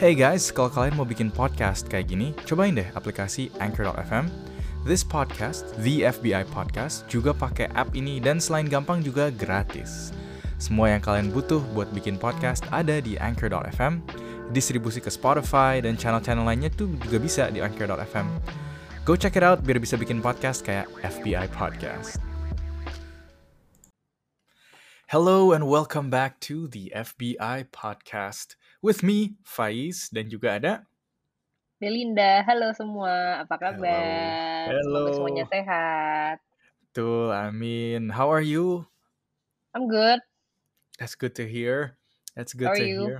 Hey guys, kalau kalian mau bikin podcast kayak gini, cobain deh aplikasi Anchor.fm. This podcast, The FBI Podcast, juga pakai app ini dan selain gampang juga gratis. Semua yang kalian butuh buat bikin podcast ada di Anchor.fm, distribusi ke Spotify dan channel-channel lainnya tuh juga bisa di Anchor.fm. Go check it out biar bisa bikin podcast kayak FBI Podcast. Hello and welcome back to the FBI Podcast. With me, Faiz, dan juga ada Belinda, halo semua, apa kabar? Hello. Semoga semuanya sehat. Betul, Amin. How are you? I'm good. That's good to hear. That's good How to you? hear.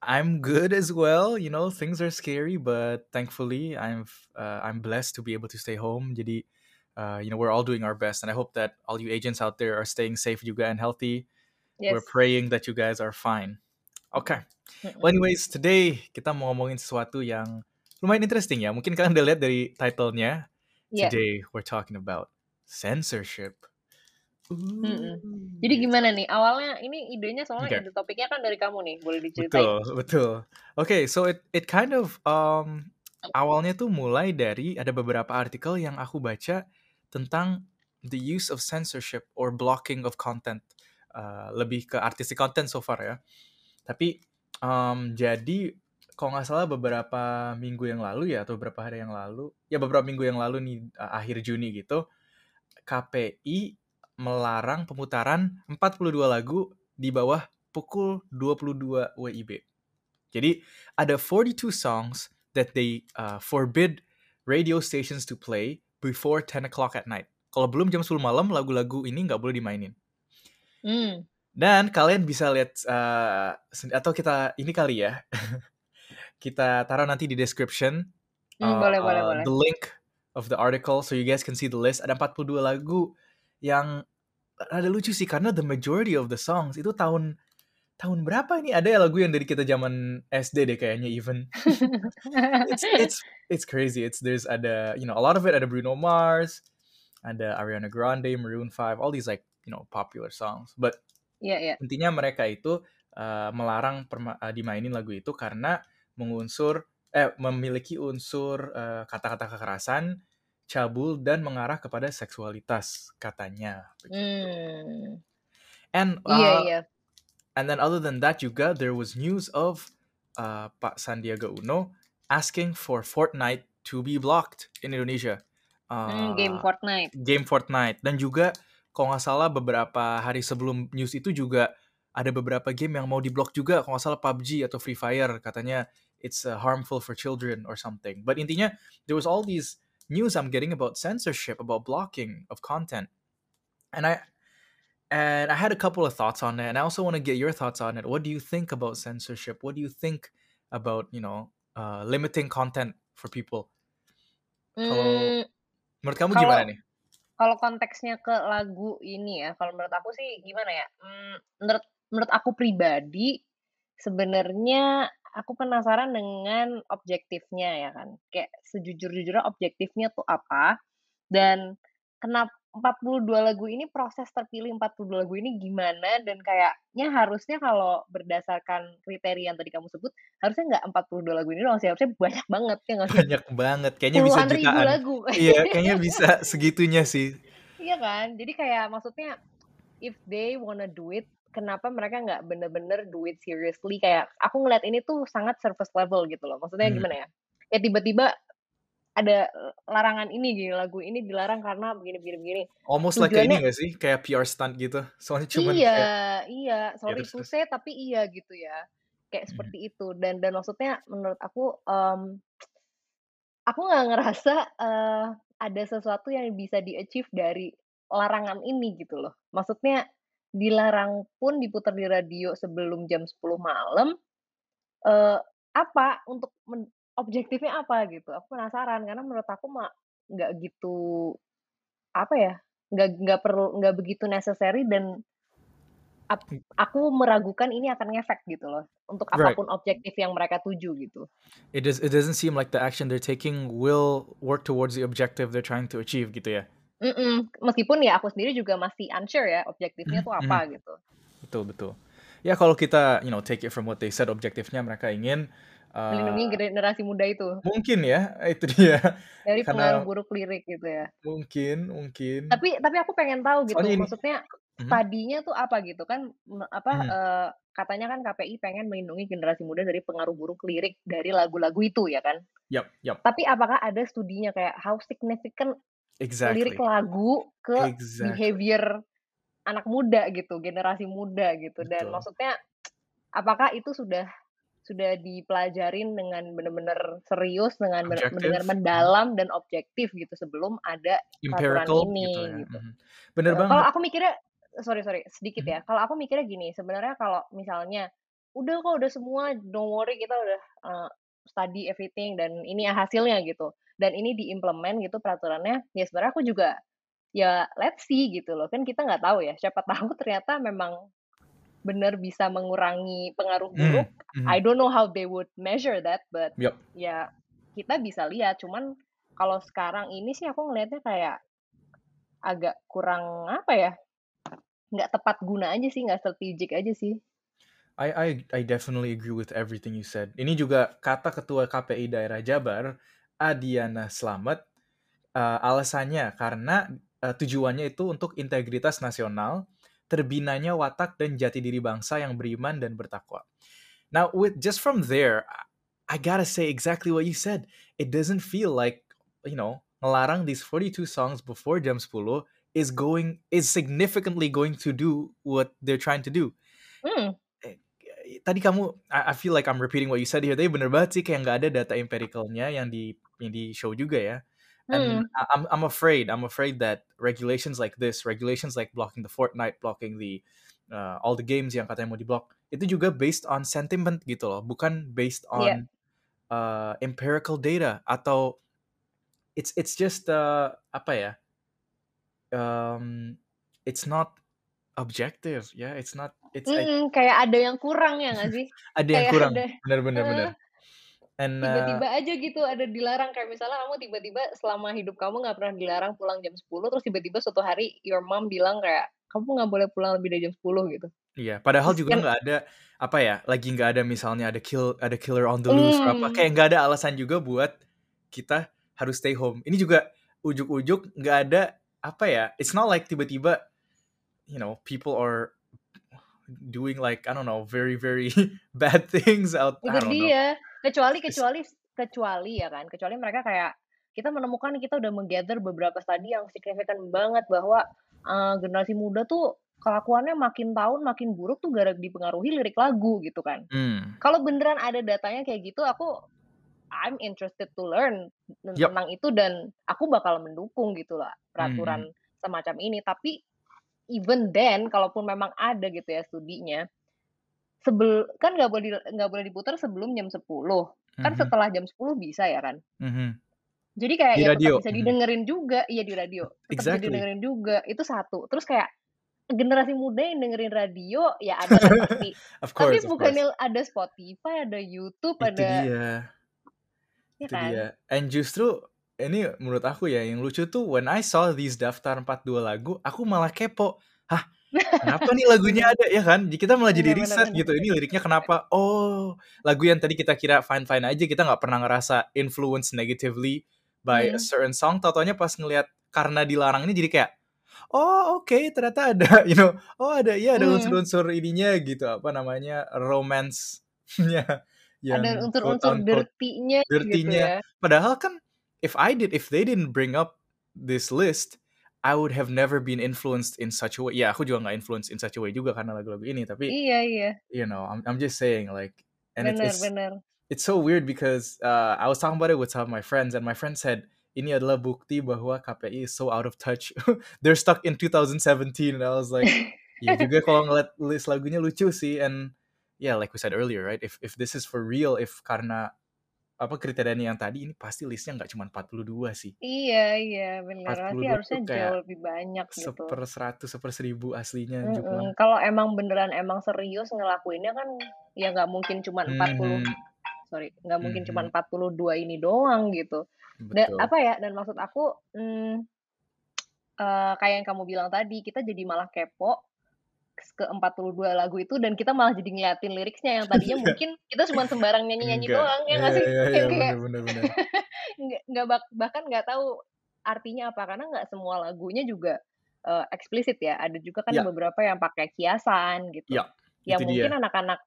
I'm good as well. You know, things are scary, but thankfully, I'm uh, I'm blessed to be able to stay home. Jadi, uh, you know, we're all doing our best, and I hope that all you agents out there are staying safe juga and healthy. Yes. We're praying that you guys are fine. Okay. Well, anyways, today kita mau ngomongin sesuatu yang lumayan interesting ya. Mungkin kalian udah lihat dari title-nya. Iya. Today we're talking about censorship. Jadi gimana nih? Awalnya ini idenya soalnya Okay. ide topiknya kan dari kamu nih, boleh diceritain? Betul, betul. Okay, so it it kind of um awalnya tuh mulai dari ada beberapa artikel yang aku baca tentang the use of censorship or blocking of content. Uh, lebih ke artistic content so far ya. Tapi um, jadi kalau nggak salah beberapa minggu yang lalu ya atau beberapa hari yang lalu, ya beberapa minggu yang lalu nih akhir Juni gitu, KPI melarang pemutaran 42 lagu di bawah pukul 22 WIB. Jadi ada 42 songs that they uh, forbid radio stations to play before 10 o'clock at night. Kalau belum jam 10 malam, lagu-lagu ini nggak boleh dimainin. Hmm. Dan kalian bisa lihat uh, atau kita ini kali ya, kita taruh nanti di description Hmm, boleh, boleh, uh, boleh. the link of the article so you guys can see the list. Ada 42 lagu yang ada lucu sih karena the majority of the songs itu tahun tahun berapa ini? Ada ya lagu yang dari kita zaman SD deh kayaknya even. It's it's it's crazy. It's there's ada you know a lot of it ada Bruno Mars, ada Ariana Grande, Maroon 5, all these like you know popular songs. But Iya, iya. intinya mereka itu uh, melarang perma- uh, dimainin lagu itu karena mengunsur eh memiliki unsur uh, kata-kata kekerasan, cabul dan mengarah kepada seksualitas katanya. Hmm. And Iya, uh, iya. and then other than that juga there was news of uh, Pak Sandiaga Uno asking for Fortnite to be blocked in Indonesia. Hmm, game Uh, Fortnite. game Fortnite dan juga kalau nggak salah beberapa hari sebelum news itu juga ada beberapa game yang mau diblok juga kalau nggak salah PUBG atau Free Fire katanya it's uh, harmful for children or something. But intinya there was all these news I'm getting about censorship, about blocking of content, and I and I had a couple of thoughts on it, and I also want to get your thoughts on it. What do you think about censorship? What do you think about you know uh, limiting content for people? Kalau Hmm, menurut kamu kalau gimana nih? Kalau konteksnya ke lagu ini ya, kalau menurut aku sih gimana ya? Hmm, menurut menurut aku pribadi sebenarnya aku penasaran dengan objektifnya ya kan. Kayak sejujur-jujurnya objektifnya tuh apa dan kenapa 42 lagu ini proses terpilih 42 lagu ini gimana dan kayaknya harusnya kalau berdasarkan kriteria yang tadi kamu sebut harusnya nggak 42 lagu ini doang sih harusnya banyak banget ya nggak sih Banyak banget, kayaknya bisa ribu jutaan. lagu Iya, kayaknya bisa segitunya sih. Iya kan? Jadi kayak maksudnya if they wanna do it, kenapa mereka nggak bener-bener do it seriously? Kayak aku ngeliat ini tuh sangat surface level gitu loh. Maksudnya Hmm. gimana ya? Ya tiba-tiba ada eh, larangan ini gini, lagu ini dilarang karena begini-begini begini. Almost like kayak ini Tujuannya gak sih? Kayak PR stunt gitu. Soalnya cuman iya, kayak iya, ya sorry say tapi iya gitu ya. Kayak Hmm. seperti itu dan dan maksudnya menurut aku em, aku nggak ngerasa eh, ada sesuatu yang bisa di-achieve dari larangan ini gitu loh. Maksudnya dilarang pun diputar di radio sebelum jam 10 malam, eh, apa untuk men- objektifnya apa gitu? Aku penasaran karena menurut aku mah nggak gitu apa ya? Nggak nggak perlu nggak begitu necessary dan ap- aku meragukan ini akan ngefek gitu loh untuk Right. apa pun objektif yang mereka tuju gitu. It does. It doesn't seem like the action they're taking will work towards the objective they're trying to achieve gitu ya. Mm-mm. Meskipun ya aku sendiri juga masih unsure ya objektifnya tuh apa gitu. Betul betul. Ya kalau kita you know take it from what they said objektifnya mereka ingin Melindungi Eee generasi muda itu? Mungkin ya, itu dia. Dari pengaruh Karena buruk lirik gitu ya? Mungkin mungkin. Tapi tapi aku pengen tahu Soalnya gitu, ini maksudnya mhm? study-nya tuh apa gitu kan, apa, Mhm. eee, katanya kan KPI pengen melindungi generasi muda dari pengaruh buruk lirik dari lagu-lagu itu ya kan. Yap yap. Tapi apakah ada studinya kayak how significant lirik Exactly. lagu ke Exactly. behavior anak muda gitu, generasi muda gitu, dan Betul. maksudnya apakah itu sudah sudah dipelajarin dengan bener-bener serius, dengan Objektif, mhm. mendalam dan objektif gitu sebelum ada peraturan Empirical gitu ini ya, gitu. mhm. Bener Heeh, kalau banget. aku mikirnya sorry sorry sedikit Mhm. ya, kalau aku mikirnya gini, sebenarnya kalau misalnya, udah kok udah semua don't worry kita udah, eee, study everything dan ini ya hasilnya gitu, dan ini diimplement gitu peraturannya, ya sebenarnya aku juga, ya let's see gitu loh, kan kita nggak tahu ya, siapa tahu ternyata memang bener bisa mengurangi pengaruh Mmm, buruk, I mhm. don't know how they would measure that, but Yap. ya kita bisa lihat, cuman kalau sekarang ini sih aku ngelihatnya kayak agak kurang apa ya, nggak tepat guna aja sih, nggak strategic aja sih. I I I definitely agree with everything you said. Ini juga kata Ketua KPI Daerah Jabar, Adiana Slamet, eee, alasannya karena, eee, tujuannya itu untuk integritas nasional, terbinanya watak dan jati diri bangsa yang beriman dan bertakwa. Now with just from there, I gotta say exactly what you said. It doesn't feel like, you know, ngelarang these 42 songs before jam 10.00 is going is significantly going to do what they're trying to do. Eh, tadi kamu I I feel like I'm repeating what you said here, tapi bener banget sih kayak nggak ada data empirical-nya yang di yang di-show juga ya. And. I I'm I'm afraid I'm afraid that regulations like this, regulations like blocking the Fortnite, blocking the, eee, all the games yang katanya mau di-block, itu juga based on sentiment gitu loh, bukan based Iya. on, eee, empirical data atau it's it's just, eee, apa ya mmm, it's not objective, yeah, it's not it's I Mhm, kayak ada yang kurang ya nggak sih? Ada yang Kayak kurang, ada bener bener bener. And, Tiba-tiba aja gitu ada dilarang, kayak misalnya kamu tiba-tiba selama hidup kamu nggak pernah dilarang pulang jam 10.00, terus tiba-tiba suatu hari your mom bilang kayak, "Kamu nggak boleh pulang lebih dari jam 10.00," gitu. Iya, padahal Terus juga kan nggak ada, apa ya, lagi nggak ada misalnya ada kill ada killer on the loose atau apa, kayak nggak ada alasan juga buat kita harus stay home. Ini juga ujug-ujug nggak ada, apa ya, it's not like tiba-tiba, you know, people are doing like, I don't know, very very bad things out Itu I don't know. Kecuali kecuali kecuali ya kan, kecuali mereka kayak, kita menemukan kita udah meng-gather beberapa study yang signifikan banget bahwa, eee, generasi muda tuh kelakuannya makin tahun makin buruk tuh gara dipengaruhi lirik lagu gitu kan. Mmm. Kalau beneran ada datanya kayak gitu, aku I'm interested to learn Yap. tentang itu dan aku bakal mendukung gitu lah peraturan semacam ini. Tapi even then, kalaupun memang ada gitu ya studinya, sebel kan nggak boleh nggak boleh diputar sebelum jam 10.00, kan Mhm. setelah jam 10.00 bisa ya kan? Mhm. Jadi kayak Di ya tetap radio, bisa mhm. didengerin juga iya di radio, tetap bisa Exactly. didengerin juga, itu satu. Terus kayak, generasi muda yang dengerin radio, ya ada kan pasti, Of tapi course of course. bukannya ada Spotify, ada YouTube, Itu ada dia. ya Itu kan? dia. And justru ini menurut aku ya, yang lucu tuh when I saw these daftar 42 lagu, aku malah kepo, "Hah, kenapa nih lagunya ada?" Ya kan? Jadi kita malah jadi Bener bener riset bener. gitu, ini liriknya kenapa, oh, lagu yang tadi kita kira fine-fine aja, kita nggak pernah ngerasa influence negatively by a Mhm. certain song, tau-taunya pas ngelihat karena dilarang ini jadi kayak, oh oke ternyata ada, you know, oh ada iya ada Mmm. unsur-unsur ininya gitu, apa namanya, romance-nya Ada yang quote unsur-unsur unquote dirty-nya gitu ya. Padahal kan if I did if they didn't bring up this list, I would have never been influenced in such a way. Ya aku juga nggak influenced in such a way juga karena lagu-lagu ini, tapi, Iya iya. you know, I'm I'm just saying like and it's Bener it's bener. it's so weird because, eee, I was talking about it with some of my friends and my friend said, "Ini adalah bukti bahwa KPI is so out of touch, they're stuck in 2017." And I was like, iya juga kalau ngeliat list lagunya lucu sih and yeah like we said earlier right, if if this is for real, if karena apa, kriterianya yang tadi, ini pasti list-nya nggak cuman 42 sih. Iya iya, puluh pasti harusnya jauh lebih banyak gitu. seper-100, seper-1000 aslinya Mhm, jumlah. kalau emang beneran emang serius ngelakuinnya kan, ya nggak mungkin cuman 40 Mhm. sorry, nggak mungkin cuman Mhm. 42 ini doang gitu. Betul. apa ya, dan maksud aku, mmm, eee, kayak yang kamu bilang tadi, kita jadi malah kepo, ke 42 lagu itu dan kita malah jadi ngeliatin liriknya yang tadinya Iya. mungkin kita cuma sembarang nyanyi-nyanyi Enggak. doang, ya Iya nggak sih? iya iya, Yang kayak bener bener bener. nggak nggak bak bahkan nggak tahu artinya apa, karena nggak semua lagunya juga, eee, eksplisit ya, ada juga kan Iya. beberapa yang pakai kiasan gitu. Iya, Yang itu mungkin anak-anak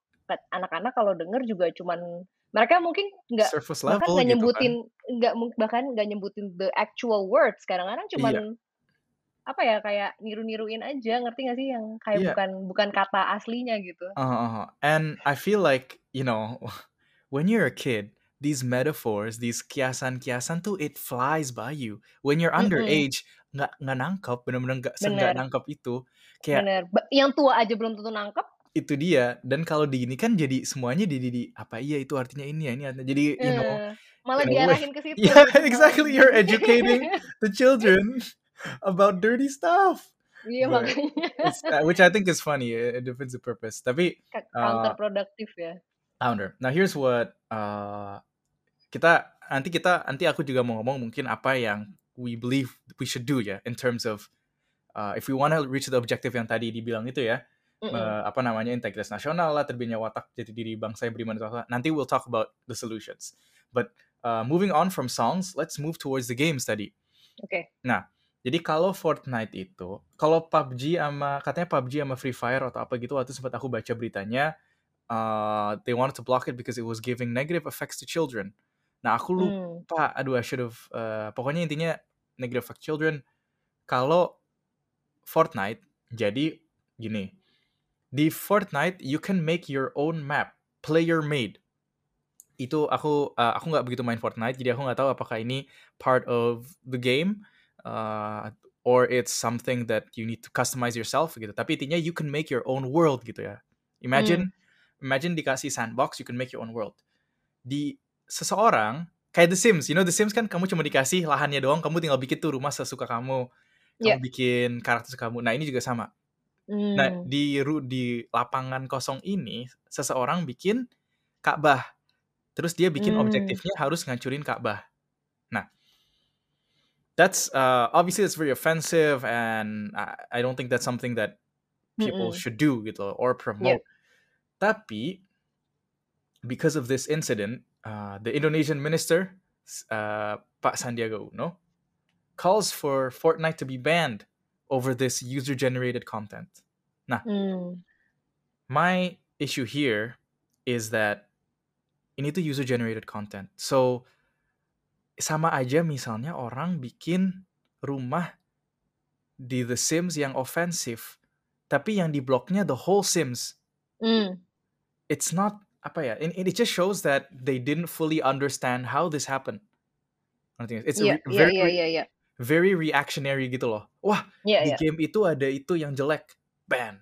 anak-anak kalau denger juga cuman mereka mungkin nggak bahkan nggak gitu kan. nyebutin nggak mung bahkan nggak nyebutin the actual words, kadang-kadang Iya. Apa ya, kayak niru-niruin aja, ngerti nggak sih? Yang kayak Iya. bukan bukan kata aslinya gitu. Heeh heeh. And I feel like, you know, when you're a kid, these metaphors, these kiasan-kiasan tuh it flies by you. When you're underage, nggak nggak nangkep, bener-bener nggak Bener. nangkep itu. Kayak Bener, yang tua aja belum tentu nangkep. itu dia, dan kalau di ini kan jadi semuanya di di di, "Apa iya itu artinya ini ya, ini artinya" jadi, you know, Eee, malah diarahin ke situ yeah, exactly, you're educating the children about dirty stuff. Iya, But makanya. uh, which I think is funny, it defeats the purpose. Tapi, uh counterproductive ya. Counter. Now here's what, uh, kita nanti kita nanti aku juga mau ngomong mungkin apa yang we believe we should do ya, in terms of, uh, if we wanna reach the objective yang tadi dibilang itu ya, Mhm. eee, apa namanya, integritas nasional lah, terbitnya watak jati diri bangsa yang beriman nanti we'll talk about the solutions. But, uh, moving on from songs, let's move towards the games tadi. Oke. Nah, jadi kalau Fortnite itu, kalau PUBG ama katanya PUBG ama Free Fire atau apa gitu waktu sempat aku baca beritanya, uh, they wanted to block it because it was giving negative effects to children. Nah, aku Mmm. lupa, aduh I should have, eee, pokoknya intinya negative effect children. Kalau Fortnite, jadi gini, di Fortnite you can make your own map, player made. Itu aku, eee, aku nggak begitu main Fortnite, jadi aku nggak tahu apakah ini part of the game, uh, or it's something that you need to customize yourself gitu. Tapi intinya you can make your own world gitu ya. Imagine imagine dikasih sandbox, you can make your own world. Di seseorang kayak The Sims, you know The Sims kan kamu cuma dikasih lahannya doang, kamu tinggal bikin tuh rumah sesuka kamu, kamu Iya. bikin karakter kamu. Nah, ini juga sama. Nah, Mmm. di ru di lapangan kosong ini, seseorang bikin Ka'bah. Terus dia bikin Mmm. objektifnya harus ngancurin Ka'bah. That's, uh, obviously that's very offensive and I I don't think that's something that people Mhm. should do gitu or promote. Tapi, because of this incident, uh, the Indonesian minister, uh, Pak Sandiaga Uno, calls for Fortnite to be banned over this user generated content. Nah Mmm. my issue here is that you need the user generated content. So, sama aja misalnya orang bikin rumah di The Sims yang offensive, tapi yang di-block-nya the whole Sims. Mmm. It's not apa ya, and it just shows that they didn't fully understand how this happened. It's a Iya re iya very iya iya iya. very reactionary gitu loh. Wah, Iya di iya. game itu ada itu yang jelek, ban.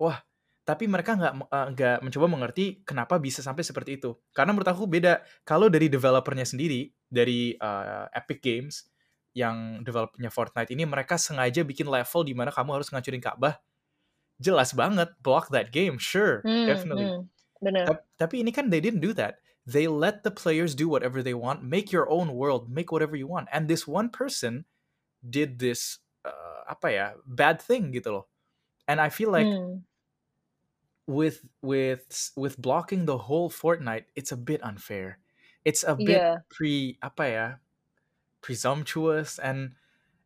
Wah, tapi mereka nggak eee, nggak mencoba mengerti kenapa bisa sampai seperti itu. Karena menurut aku beda, kalau dari developer-nya sendiri, dari, eee, Epic Games, yang develop-nya Fortnite ini mereka sengaja bikin level di mana kamu harus ngancurin Ka'bah, jelas banget block that game, sure, Mmm definitely. mmm. Bener. Tap tapi ini kan they didn't do that. They let the players do whatever they want, make your own world, make whatever you want, and this one person did this, eee, apa ya, bad thing gitu loh. And I feel like Mmm. with with with blocking the whole Fortnite, it's a bit unfair. It's a bit Iya. pre apa ya, presumptuous and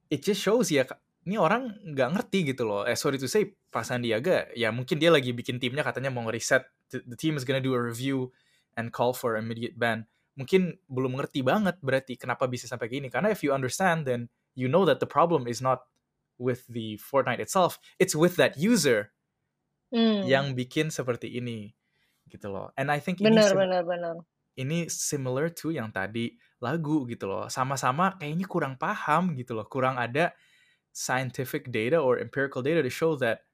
it just shows ya, ini orang nggak ngerti gitu loh. Eh, sorry to say, Pak Sandiaga, ya mungkin dia lagi bikin timnya katanya mau nge-reset, the the team is gonna do a review and call for immediate ban. Mungkin belum ngerti banget berarti kenapa bisa sampai gini. Karena if you understand, then you know that the problem is not with the Fortnite itself, it's with that user Mmm. yang bikin seperti ini, gitu loh. And I think Bener sim bener bener. Ini similar to yang tadi, lagu gitu loh. Sama-sama kayaknya kurang paham gitu loh, kurang ada scientific data or empirical data to show that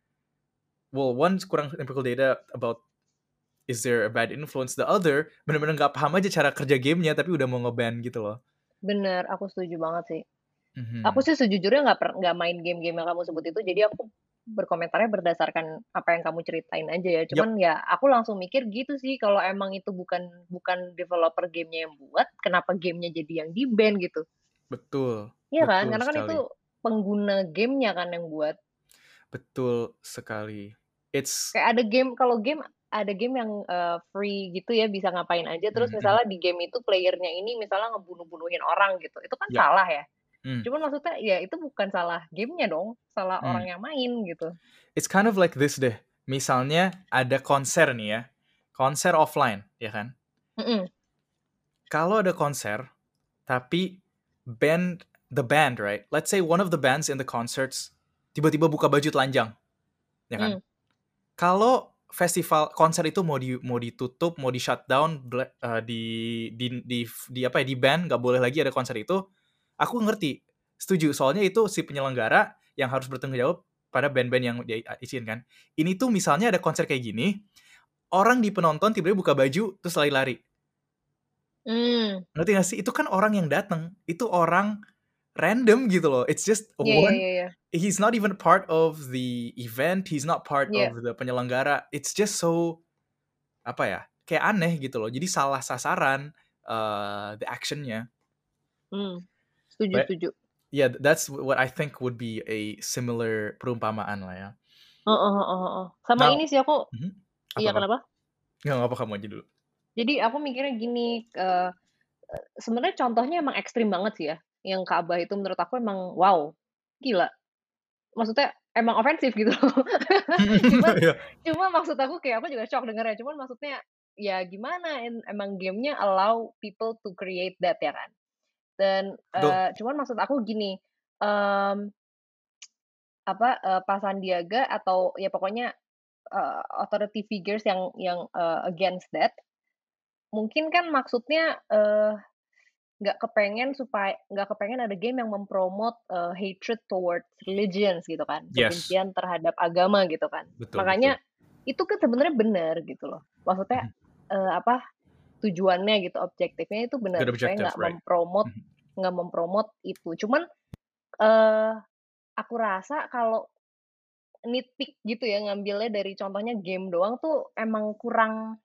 well, one kurang empirical data about is there a bad influence, the other bener-bener nggak paham aja cara kerja game-nya tapi udah mau nge-ban gitu loh. Bener, aku setuju banget sih. Mhm. Aku sih sejujurnya nggak nggak main game-game yang kamu sebut itu, jadi aku berkomentarnya berdasarkan apa yang kamu ceritain aja ya. Cuman ya aku langsung mikir gitu sih, kalau emang itu bukan bukan developer game-nya yang buat, kenapa game-nya jadi yang di-ban gitu. Betul, Iya kan? betul Karena kan sekali. itu pengguna game-nya kan yang buat. Betul sekali. It's Kayak ada game kalau game ada game yang, eee, free gitu ya bisa ngapain aja terus Mhm mhm. misalnya di game itu player-nya ini misalnya ngebunuh-bunuhin orang gitu, itu kan Ya. salah ya. Mmm. Cuman maksudnya ya itu bukan salah game-nya dong, salah Mmm. orang yang main gitu. It's kind of like this deh, misalnya ada konser nih ya, konser offline, ya kan? Mhm. Kalau ada konser, tapi band the band, right? Let's say one of the bands in the concerts tiba-tiba buka baju telanjang, ya kan? Mmm. Kalau festival konser itu mau di mau ditutup, mau di-shutdown, ble eee, di di di di apa ya, di-ban, nggak boleh lagi ada konser itu, aku ngerti, setuju. Soalnya itu si penyelenggara yang harus bertanggung jawab pada band-band yang dia a isiin kan. Ini tuh misalnya ada konser kayak gini, orang di penonton tiba-tiba buka baju terus lari-lari. Mmm. Ngerti nggak sih? Itu kan orang yang dateng, itu orang random gitu loh. It's just iya one iya iya. he's not even part of the event, he's not part Iya. of the penyelenggara. It's just so apa ya, kayak aneh gitu loh. Jadi salah sasaran, eee, the action-nya. Mmm. Setuju But setuju. yeah, that's what I think would be a similar perumpamaan lah ya. Heeh heeh heeh. Sama Now ini sih aku mhm, iya kenapa? Nggak apa, kamu aja dulu. Jadi aku mikirnya gini, e sebenarnya contohnya emang ekstrim banget sih ya, yang Ka'bah itu menurut aku emang wow, gila. Maksudnya emang ofensif gitu loh. Cuman Iya. cuma maksud aku kayak aku juga syok dengernya, cuman maksudnya ya gimana emang game-nya allow people to create that ya kan. Dan, Betul. eee, cuman maksud aku gini, mmm, apa, eee, Pak Sandiaga atau ya pokoknya, eee, authority figures yang yang, eee, against that, mungkin kan maksudnya, nggak kepengen supaya nggak kepengen ada game yang mempromote, eee, hatred towards religions gitu kan, Yes. kebencian terhadap agama gitu kan. Betul betul. Makanya itu kan sebenarnya bener gitu loh. Maksudnya, Mhm. eee, apa, tujuannya gitu, objektifnya itu Good supaya nggak right. mempromote Mhm. Nggak mempromote itu. Cuman, eee, aku rasa kalau nitpick gitu ya, ngambilnya dari contohnya game doang tuh emang kurang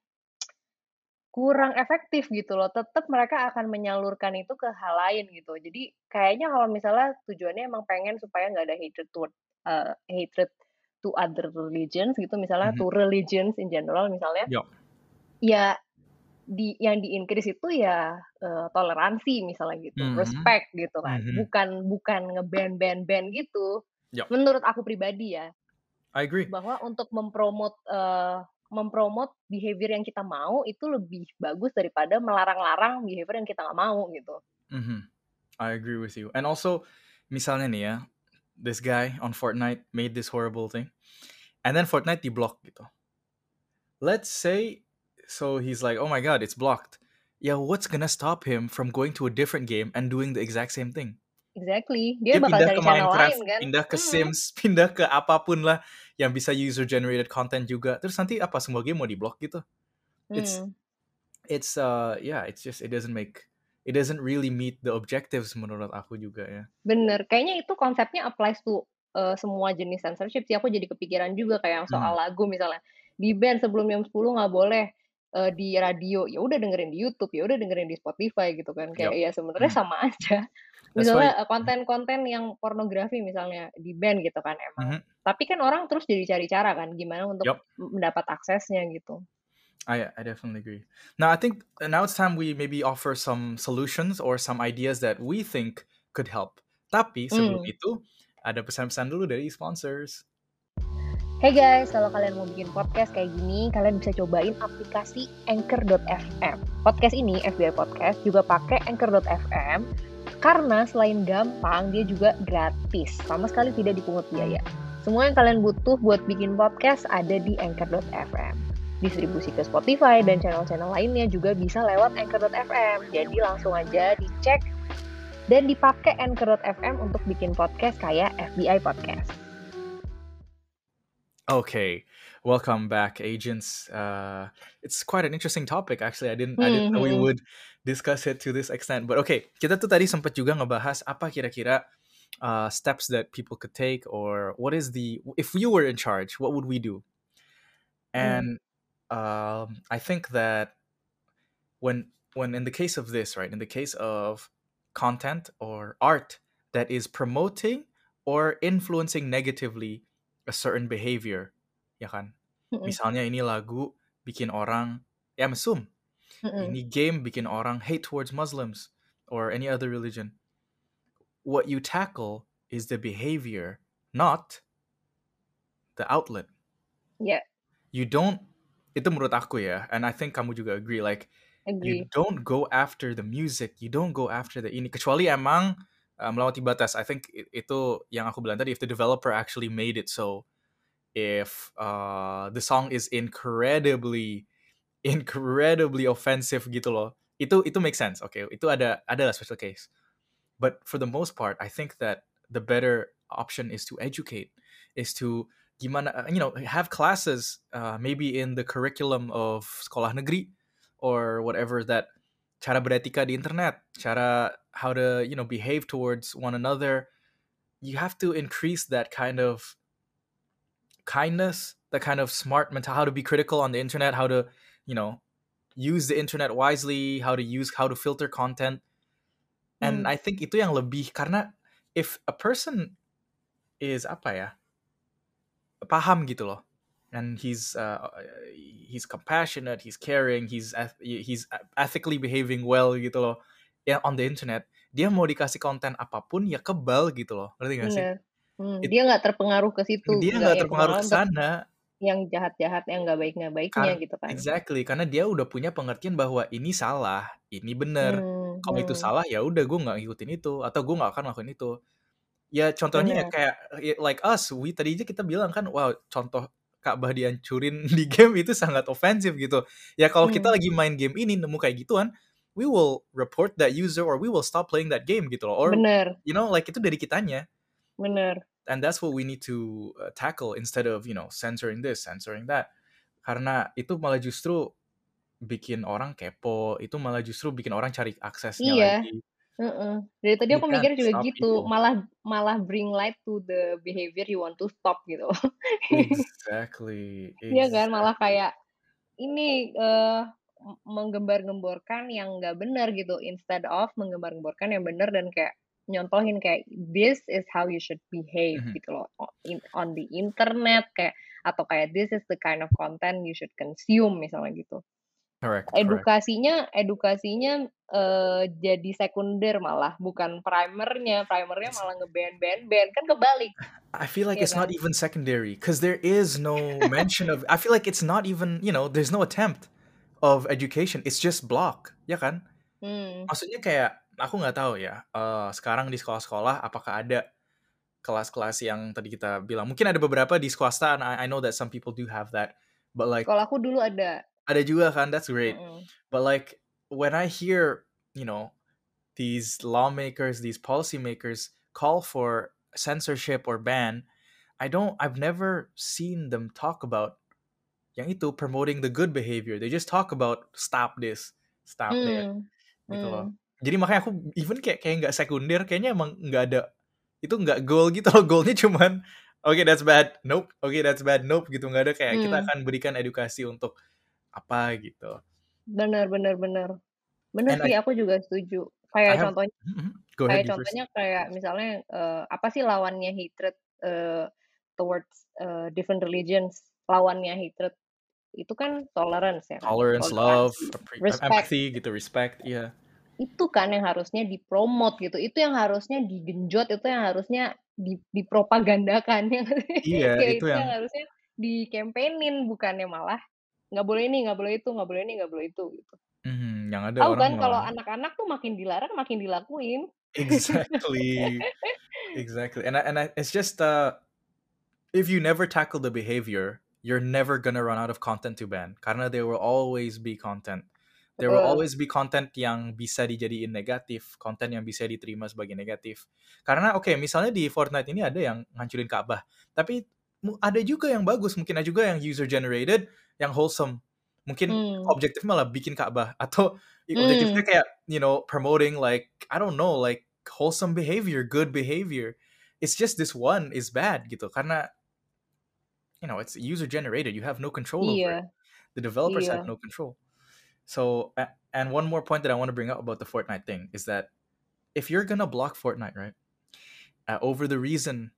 kurang efektif gitu loh. Tetep mereka akan menyalurkan itu ke hal lain gitu. Jadi kayaknya kalau misalnya tujuannya emang pengen supaya nggak ada hatred toward eee, hatred to other religions gitu, misalnya Mhm. to religions in general misalnya, Yok. ya di yang di-increase itu ya, eee, toleransi misalnya gitu, Mhm. respect gitu kan, Mhm. bukan bukan nge-ban ban ban gitu. Yok. Menurut aku pribadi ya. I agree. Bahwa untuk mempromote, eee, mempromote behavior yang kita mau itu lebih bagus daripada melarang-larang behavior yang kita nggak mau gitu. Mhm. I agree with you. And also, misalnya nih ya, this guy on Fortnite made this horrible thing, and then Fortnite di-block gitu. Let's say, so he's like, "Oh my god, it's blocked." Ya, what's gonna stop him from going to a different game and doing the exact same thing? Exactly, dia Dia bakal pindah ke Minecraft, lain kan. pindah ke Mhm. Sims, pindah ke apa pun lah yang bisa user generated content juga. Terus nanti apa semua game mau di-block gitu? It's Mmm. it's, uh, yeah, it's just it doesn't make it doesn't really meet the objectives menurut aku juga ya. Bener, kayaknya itu konsepnya applies to, eee, semua jenis censorship sih. Aku jadi kepikiran juga kayak yang soal Mmm. lagu misalnya, di-ban sebelum jam 10 nggak boleh, eee, di radio, ya udah dengerin di YouTube, ya udah dengerin di Spotify gitu kan. Kayak Yup. ya sebenarnya Mhm. sama aja. Misalnya, eee, konten-konten yang pornografi misalnya di-ban gitu kan emang. Mhm. Tapi kan orang terus jadi cari cara kan gimana untuk Yup. m mendapat aksesnya gitu. I I definitely agree. Now I think now it's time we maybe offer some solutions or some ideas that we think could help. Tapi sebelum Mmm. itu, ada pesan-pesan dulu dari sponsors. Hey guys, kalau kalian mau bikin podcast kayak gini, kalian bisa cobain aplikasi Anchor.fm. Podcast ini, FBI Podcast, juga pakai Anchor.fm karena selain gampang, dia juga gratis. Sama sekali tidak dipungut biaya. Semua yang kalian butuh buat bikin podcast ada di Anchor.fm. Distribusi ke Spotify dan channel-channel lainnya juga bisa lewat Anchor.fm. Jadi langsung aja dicek dan dipakai Anchor.fm untuk bikin podcast kayak FBI Podcast. Okay, welcome back, agents. Uh, it's quite an interesting topic. Actually, I didn't I didn't know we mhm. would discuss it to this extent. But okay, kita tuh tadi sempat juga ngebahas apa kira-kira uh, steps that people could take, or what is the if you were in charge, what would we do? Mmm. And um, I think that when when in the case of this, right, in the case of content or art that is promoting or influencing negatively a certain behavior, ya kan? Mhm. Misalnya ini lagu bikin orang ya mesum. Mhm. Ini game bikin orang hate towards Muslims or any other religion. What you tackle is the behavior, not the outlet. Ya, You don't itu menurut aku ya, and I think kamu juga agree like you don't go after the music, you don't go after the ini kecuali emang uh, melewati batas. I think itu yang aku bilang tadi if the developer actually made it so if uh, the song is incredibly incredibly offensive gitu loh. Itu itu make sense. Oke, itu ada ada lah special case. But for the most part, I think that the better option is to educate, is to gimana uh, you know have classes uh, maybe in the curriculum of sekolah negeri or whatever that cara beretika di internet, cara how to you know behave towards one another. You have to increase that kind of kindness, that kind of smart mental, how to be critical on the internet, how to you know use the internet wisely, how to use how to filter content. And Hmm. I think itu yang lebih karena if a person is apa ya paham gitu loh, and he's uh, he's compassionate, he's caring, he's eth- he's ethically behaving well gitu loh, ya on the internet, dia mau dikasih konten apa pun ya kebal gitu loh, ngerti gak sih? Hmm, It- dia nggak terpengaruh ke situ, dia nggak terpengaruh ke sana. yang jahat-jahat, yang nggak baik nggak baiknya Kar- gitu kan. exactly, karena dia udah punya pengertian bahwa ini salah, ini bener. Hmm, Kalau itu hmm. salah ya udah gue nggak ngikutin itu atau gue nggak akan lakuin itu. Ya contohnya ya Bener. kayak ya, like us, we tadi aja kita bilang kan, wow contoh Ka'bah dihancurin di game itu sangat ofensif gitu. Ya kalau kita Hmm. lagi main game ini nemu kayak gituan, we will report that user or we will stop playing that game gitu loh. Or Bener, you know like itu dari kitanya. bener. And that's what we need to uh, tackle instead of you know censoring this, censoring that. Karena itu malah justru bikin orang kepo, itu malah justru bikin orang cari aksesnya Iya. lagi. Heeh. Dari tadi You aku mikir juga gitu, people. malah malah bring light to the behavior you want to stop gitu. Exactly. Iya kan, malah Exactly. kayak ini eh m- menggembar-gemborkan yang nggak benar gitu, instead of menggembar-gemborkan yang benar dan kayak nyontohin kayak this is how you should behave Mhm. gitu loh in- on the internet kayak atau kayak this is the kind of content you should consume misalnya gitu. Correct. Correct. Edukasinya edukasinya eh jadi sekunder malah bukan primernya, primernya malah nge-ban ban ban kan kebalik. I feel like Iya it's not kan? even secondary because there is no mention of. I feel like it's not even you know there's no attempt of education. It's just block, ya kan? Hmm. Maksudnya kayak aku nggak tahu ya. eh, sekarang di sekolah-sekolah apakah ada kelas-kelas yang tadi kita bilang? Mungkin ada beberapa di swasta. And I, I know that some people do have that, but like Kalau aku dulu ada. Ada juga kan. That's great. Mm-mm. But like when I hear, you know, these lawmakers, these policymakers call for censorship or ban, I don't I've never seen them talk about yang itu promoting the good behavior. They just talk about stop this, stop that Hmm. gitu loh. Hmm. Jadi makanya aku even kayak kayak nggak sekunder, kayaknya emang nggak ada itu nggak goal gitu loh. Goalnya cuman oke that's bad, nope, oke that's bad, nope gitu nggak ada kayak kita Hmm. akan berikan edukasi untuk apa gitu. Bener bener. Bener And sih I aku juga setuju. Kayak have contohnya Mhm, go ahead kayak you first. contohnya kayak misalnya eh, apa sih lawannya hatred eh, towards eh, different religions? Lawannya hatred itu kan tolerance ya kan? Tolerance, love, respect. empathy gitu, respect, iya. Itu kan yang harusnya dipromot gitu. Itu yang harusnya digenjot, itu yang harusnya di, dipropagandakan ya. sih? Iya, itu itu yang yang harusnya dikampanye bukannya malah nggak boleh ini, nggak boleh itu, nggak boleh ini, nggak boleh itu gitu. mhm, yang ada Tahu kan kalau anak-anak tuh makin dilarang makin dilakuin. exactly, exactly. And I, and I, it's just uh if you never tackle the behavior, you're never gonna run out of content to ban. Karena there will always be content. There will always be content yang bisa dijadiin negatif, konten yang bisa diterima sebagai negatif. Karena oke, misalnya di Fortnite ini ada yang ngancurin Ka'bah, tapi ada juga yang bagus, mungkin ada juga yang user generated, yang wholesome. Mungkin Hmm. objektif malah bikin Ka'bah atau objektifnya Hmm. kayak you know promoting like I don't know like wholesome behavior, good behavior. It's just this one is bad gitu karena you know it's user generated. You have no control over it. The developers have no control. So and one more point that I want to bring up about the Fortnite thing is that if you're gonna block Fortnite, right, uh, over the reason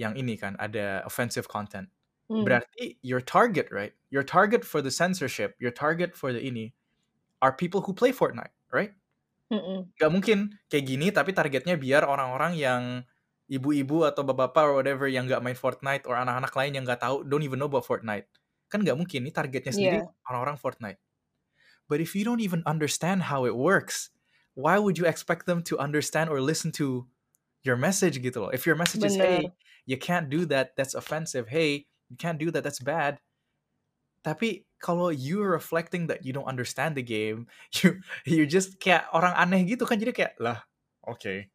yang ini kan ada offensive content, Hmm. berarti your target, right? Your target for the censorship, your target for the ini are people who play Fortnite, right? Mm-mm. Gak mungkin kayak gini tapi targetnya biar orang-orang yang ibu-ibu atau bapak-bapak or whatever yang gak main Fortnite or anak-anak lain yang gak tahu don't even know about Fortnite. Kan gak mungkin ini targetnya sendiri Iya. orang-orang Fortnite. But if you don't even understand how it works, why would you expect them to understand or listen to your message gitu loh? If your message is hey, Bener. You can't do that, that's offensive. Hey, you can't do that, that's bad. Tapi kalau you reflecting that you don't understand the game, you you just kayak orang aneh gitu kan jadi kayak lah, okay.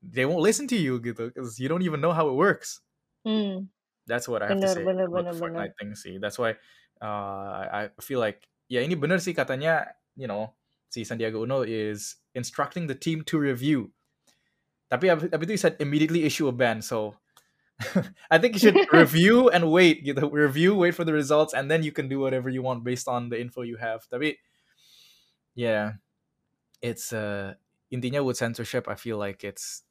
They won't listen to you gitu because you don't even know how it works. Hmm. That's what I have to say bener bener the bener. Fortnite thing sih. That's why uh, I I feel like ya ini bener sih katanya, you know, si Sandiaga Uno is instructing the team to review. Tapi ab- abis itu he said immediately issue a ban. So I think you should review and wait gitu. Review, wait for the results, and then you can do whatever you want based on the info you have. Tapi yeah, it's uh intinya with censorship, I feel like it's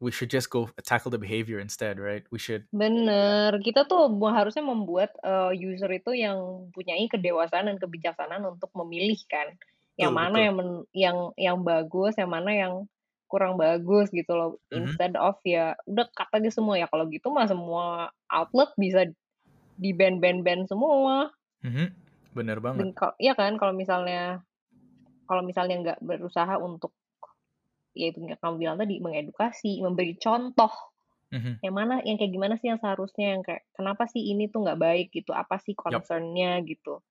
we should just go tackle the behavior instead, right? We should Bener, kita tuh harusnya membuat, eee, user itu yang punyai kedewasaan dan kebijaksanaan untuk memilih kan, yang betul mana betul. yang men yang yang bagus, yang mana yang kurang bagus gitu loh. Mhm. Instead of ya udah cut aja semua, ya kalau gitu mah semua outlet bisa di-ban ban ban semua. Mhm. Bener banget. Dan iya kan kalau misalnya kalau misalnya nggak berusaha untuk ya itu yang kamu bilang tadi, mengedukasi, memberi contoh, Mhm. yang mana yang kayak gimana sih yang seharusnya, yang kayak kenapa sih ini tuh nggak baik gitu, apa sih concern-nya gitu.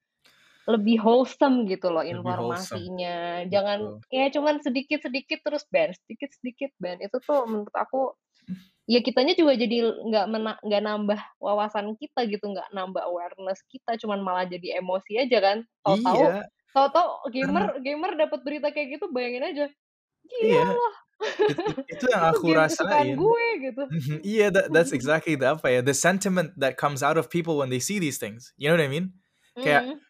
Lebih wholesome gitu loh Lebih wholesome. informasinya, jangan Betul. ya cuman sedikit-sedikit terus ban, sedikit-sedikit ban, itu tuh menurut aku ya kitanya juga jadi nggak nggak nambah wawasan kita gitu, nggak nambah awareness kita, cuman malah jadi emosi aja kan. Tahu-tahu Iya. tahu-tahu gamer gamer dapat berita kayak gitu bayangin aja, Iya. "Gila loh, It it itu yang aku rasain. gue," gitu. Mhm, iya, that that's exactly the apa ya, the sentiment that comes out of people when they see these things. You know what I mean? Kayak, eee,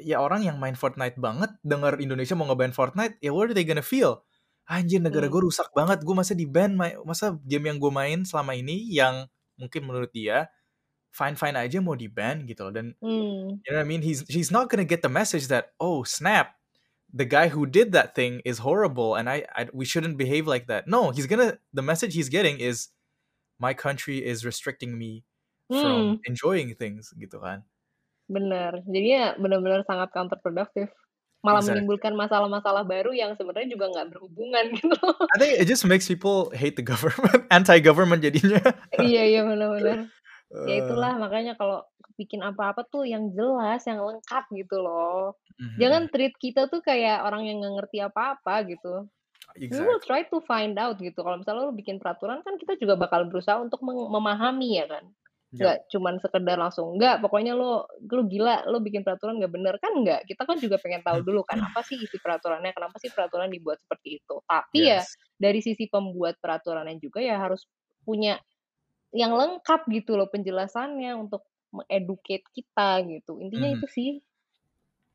ya orang yang main Fortnite banget denger Indonesia mau nge-ban Fortnite, ya what are they gonna feel? Anjir negara Hmm. gue rusak banget, gue masa di-ban, mai masa game yang gue main selama ini yang mungkin menurut dia fine-fine aja mau di-ban gitu loh dan Hmm. you know what I mean? He's he's not gonna get the message that, "Oh, snap, the guy who did that thing is horrible and I I we shouldn't behave like that." No, he's gonna the message he's getting is my country is restricting me from Hmm. enjoying things gitu kan. Bener, jadinya bener-bener sangat counterproductive. Malah Exactly. menimbulkan masalah-masalah baru yang sebenarnya juga nggak berhubungan gitu. I think it just makes people hate the government, anti-government jadinya. Iya iya, bener bener. Ya Eee, itulah makanya kalau bikin apa-apa tuh yang jelas, yang lengkap gitu loh. mhm Jangan treat kita tuh kayak orang yang nggak ngerti apa-apa gitu. We will Exactly. try to find out gitu, kalau misalnya lu bikin peraturan kan kita juga bakal berusaha untuk memahami ya kan. Nggak cuman sekedar langsung, "Nggak, pokoknya lu lu gila, lu bikin peraturan nggak bener." Kan nggak, kita kan juga pengen tahu dulu kan, apa sih isi peraturannya, kenapa sih peraturan dibuat seperti itu. Tapi ya Yes. dari sisi pembuat peraturannya juga ya harus punya yang lengkap gitu loh penjelasannya untuk me-educate kita gitu. Intinya Mhm. itu sih.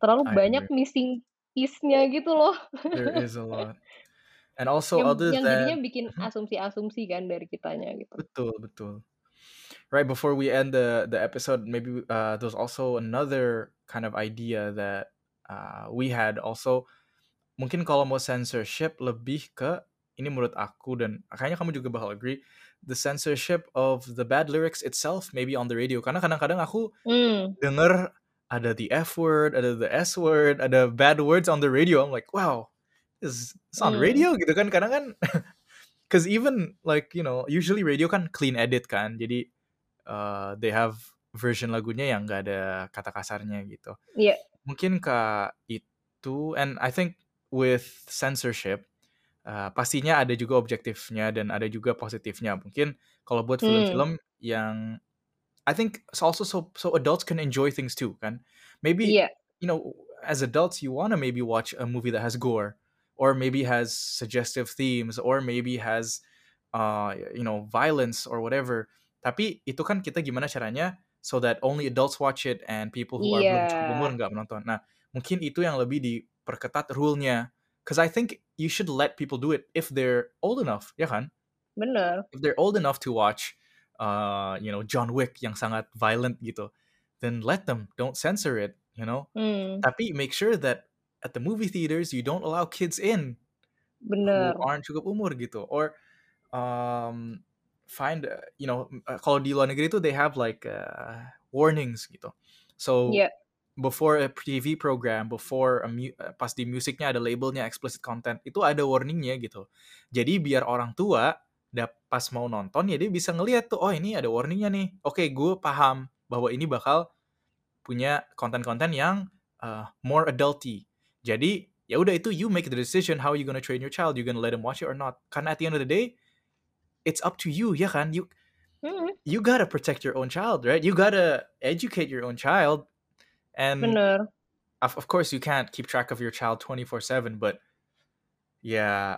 Terlalu I banyak agree. missing piece-nya gitu loh. There is a lot. And also Yang other yang jadinya than bikin mhm. asumsi-asumsi kan dari kitanya gitu. Betul betul. Right before we end the the episode, maybe uh, there's also another kind of idea that uh, we had also. Mungkin kalau mau censorship lebih ke ini menurut aku dan kayaknya kamu juga bakal agree, the censorship of the bad lyrics itself maybe on the radio. Karena kadang-kadang aku Mmm. denger ada the F word, ada the S word, ada bad words on the radio. I'm like, wow, this it's on Mmm. radio gitu kan. Kadang kan, cause even like you know usually radio kan clean edit kan. Jadi uh, they have version lagunya yang nggak ada kata kasarnya gitu. Iya. Mungkin ke itu, and I think with censorship uh, pastinya ada juga objektifnya dan ada juga positifnya. Mungkin kalau buat Hmm. film-film yang I think also so so adults can enjoy things too kan. Maybe Iya. you know as adults you wanna maybe watch a movie that has gore or maybe has suggestive themes or maybe has uh you know violence or whatever. Tapi itu kan kita gimana caranya so that only adults watch it and people who are belum cukup umur Iya. nggak menonton. Nah, mungkin itu yang lebih diperketat rule-nya. Cause I think you should let people do it if they're old enough, ya kan? Bener. If they're old enough to watch uh, you know John Wick yang sangat violent gitu then let them don't censor it you know Hmm. tapi make sure that at the movie theaters you don't allow kids in who Bener. aren't cukup umur gitu or um, find uh, you know uh, kalau di luar negeri itu they have like uh, warnings gitu. So Iya. before a TV program before a mu- uh, pas di musiknya ada labelnya explicit content itu ada warningnya gitu. Jadi biar orang tua dap pas mau nonton ya dia bisa ngeliat tuh oh ini ada warningnya nih. Oke gue paham bahwa ini bakal punya konten-konten yang uh, more adulty. Jadi ya udah itu you make the decision how you gonna train your child you gonna let him watch it or not. Karena at the end of the day it's up to you ya kan you Hmm, you gotta protect your own child right? You gotta educate your own child and bener. of, of course you can't keep track of your child 24/7 but ya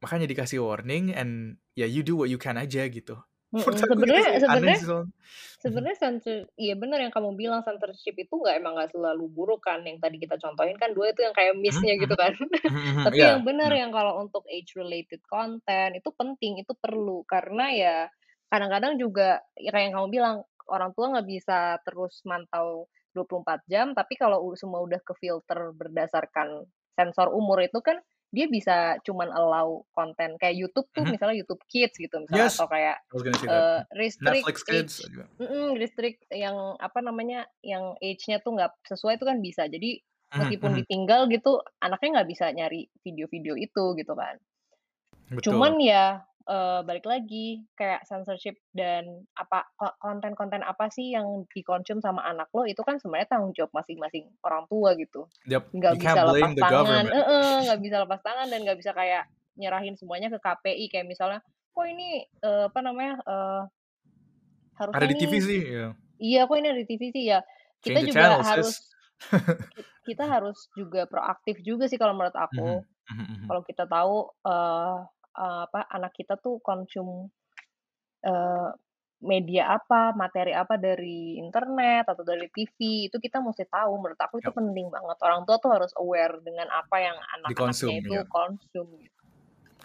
makanya dikasih warning and ya you do what you can aja gitu Sebenarnya sebenarnya sebenarnya censor iya benar yang kamu bilang censorship itu nggak emang nggak selalu buruk kan yang tadi kita contohin kan dua itu yang kayak Mhm, miss-nya gitu mhm. kan mhm. tapi Iya, yang benar benar. yang kalau untuk age related content itu penting itu perlu karena ya kadang-kadang juga ya kayak yang kamu bilang orang tua nggak bisa terus mantau 24 jam tapi kalau semua udah ke filter berdasarkan sensor umur itu kan dia bisa cuman allow konten kayak YouTube tuh Mhm. misalnya YouTube Kids gitu misalnya Yes, atau kayak eh, restrict Netflix Kids age juga. Mm-mm, restrict yang apa namanya yang age-nya tuh nggak sesuai itu kan bisa jadi Mhm, meskipun mhm. ditinggal gitu anaknya nggak bisa nyari video-video itu gitu kan Betul. cuman ya eh, balik lagi kayak censorship dan apa ko- konten-konten apa sih yang dikonsum sama anak lo itu kan sebenarnya tanggung jawab masing-masing orang tua gitu Yep, nggak you bisa lepas tangan eh, eh, nggak bisa lepas tangan dan nggak bisa kayak nyerahin semuanya ke KPI kayak misalnya kok ini eh, apa namanya eh, Ada harusnya di TV sih, ya. Iya, kok ini ada di TV sih ya. Kita Change juga channel, harus kita harus juga proaktif juga sih kalau menurut aku. Mhm, mhm. Kalau kita tahu eh eh, apa anak kita tuh konsum eh, media apa, materi apa dari internet atau dari TV, itu kita mesti tahu. Menurut aku itu Yep. penting banget. Orang tua tuh harus aware dengan apa yang anak-anaknya itu ya. konsum gitu.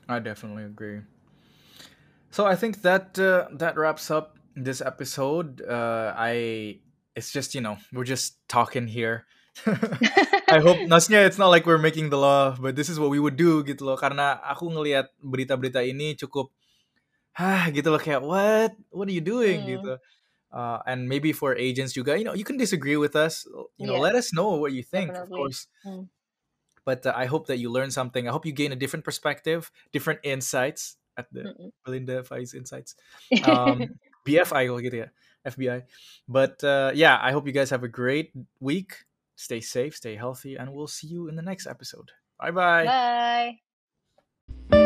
I definitely agree. So I think that uh, that wraps up this episode. Uh, I it's just you know we're just talking here. I hope maksudnya it's not like we're making the law, but this is what we would do gitu loh. Karena aku ngelihat berita-berita ini cukup, hah gitu loh kayak what what are you doing Hmm. gitu. Uh, and maybe for agents juga, you know, you can disagree with us. You know, Iya, let us know what you think, of definitely. course. Hmm. But uh, I hope that you learn something. I hope you gain a different perspective, different insights at the Mm-mm. Belinda Faiz Insights. Um, BFI gitu ya, FBI. But uh, yeah, I hope you guys have a great week. Stay safe, stay healthy, and we'll see you in the next episode. Bye-bye. Bye.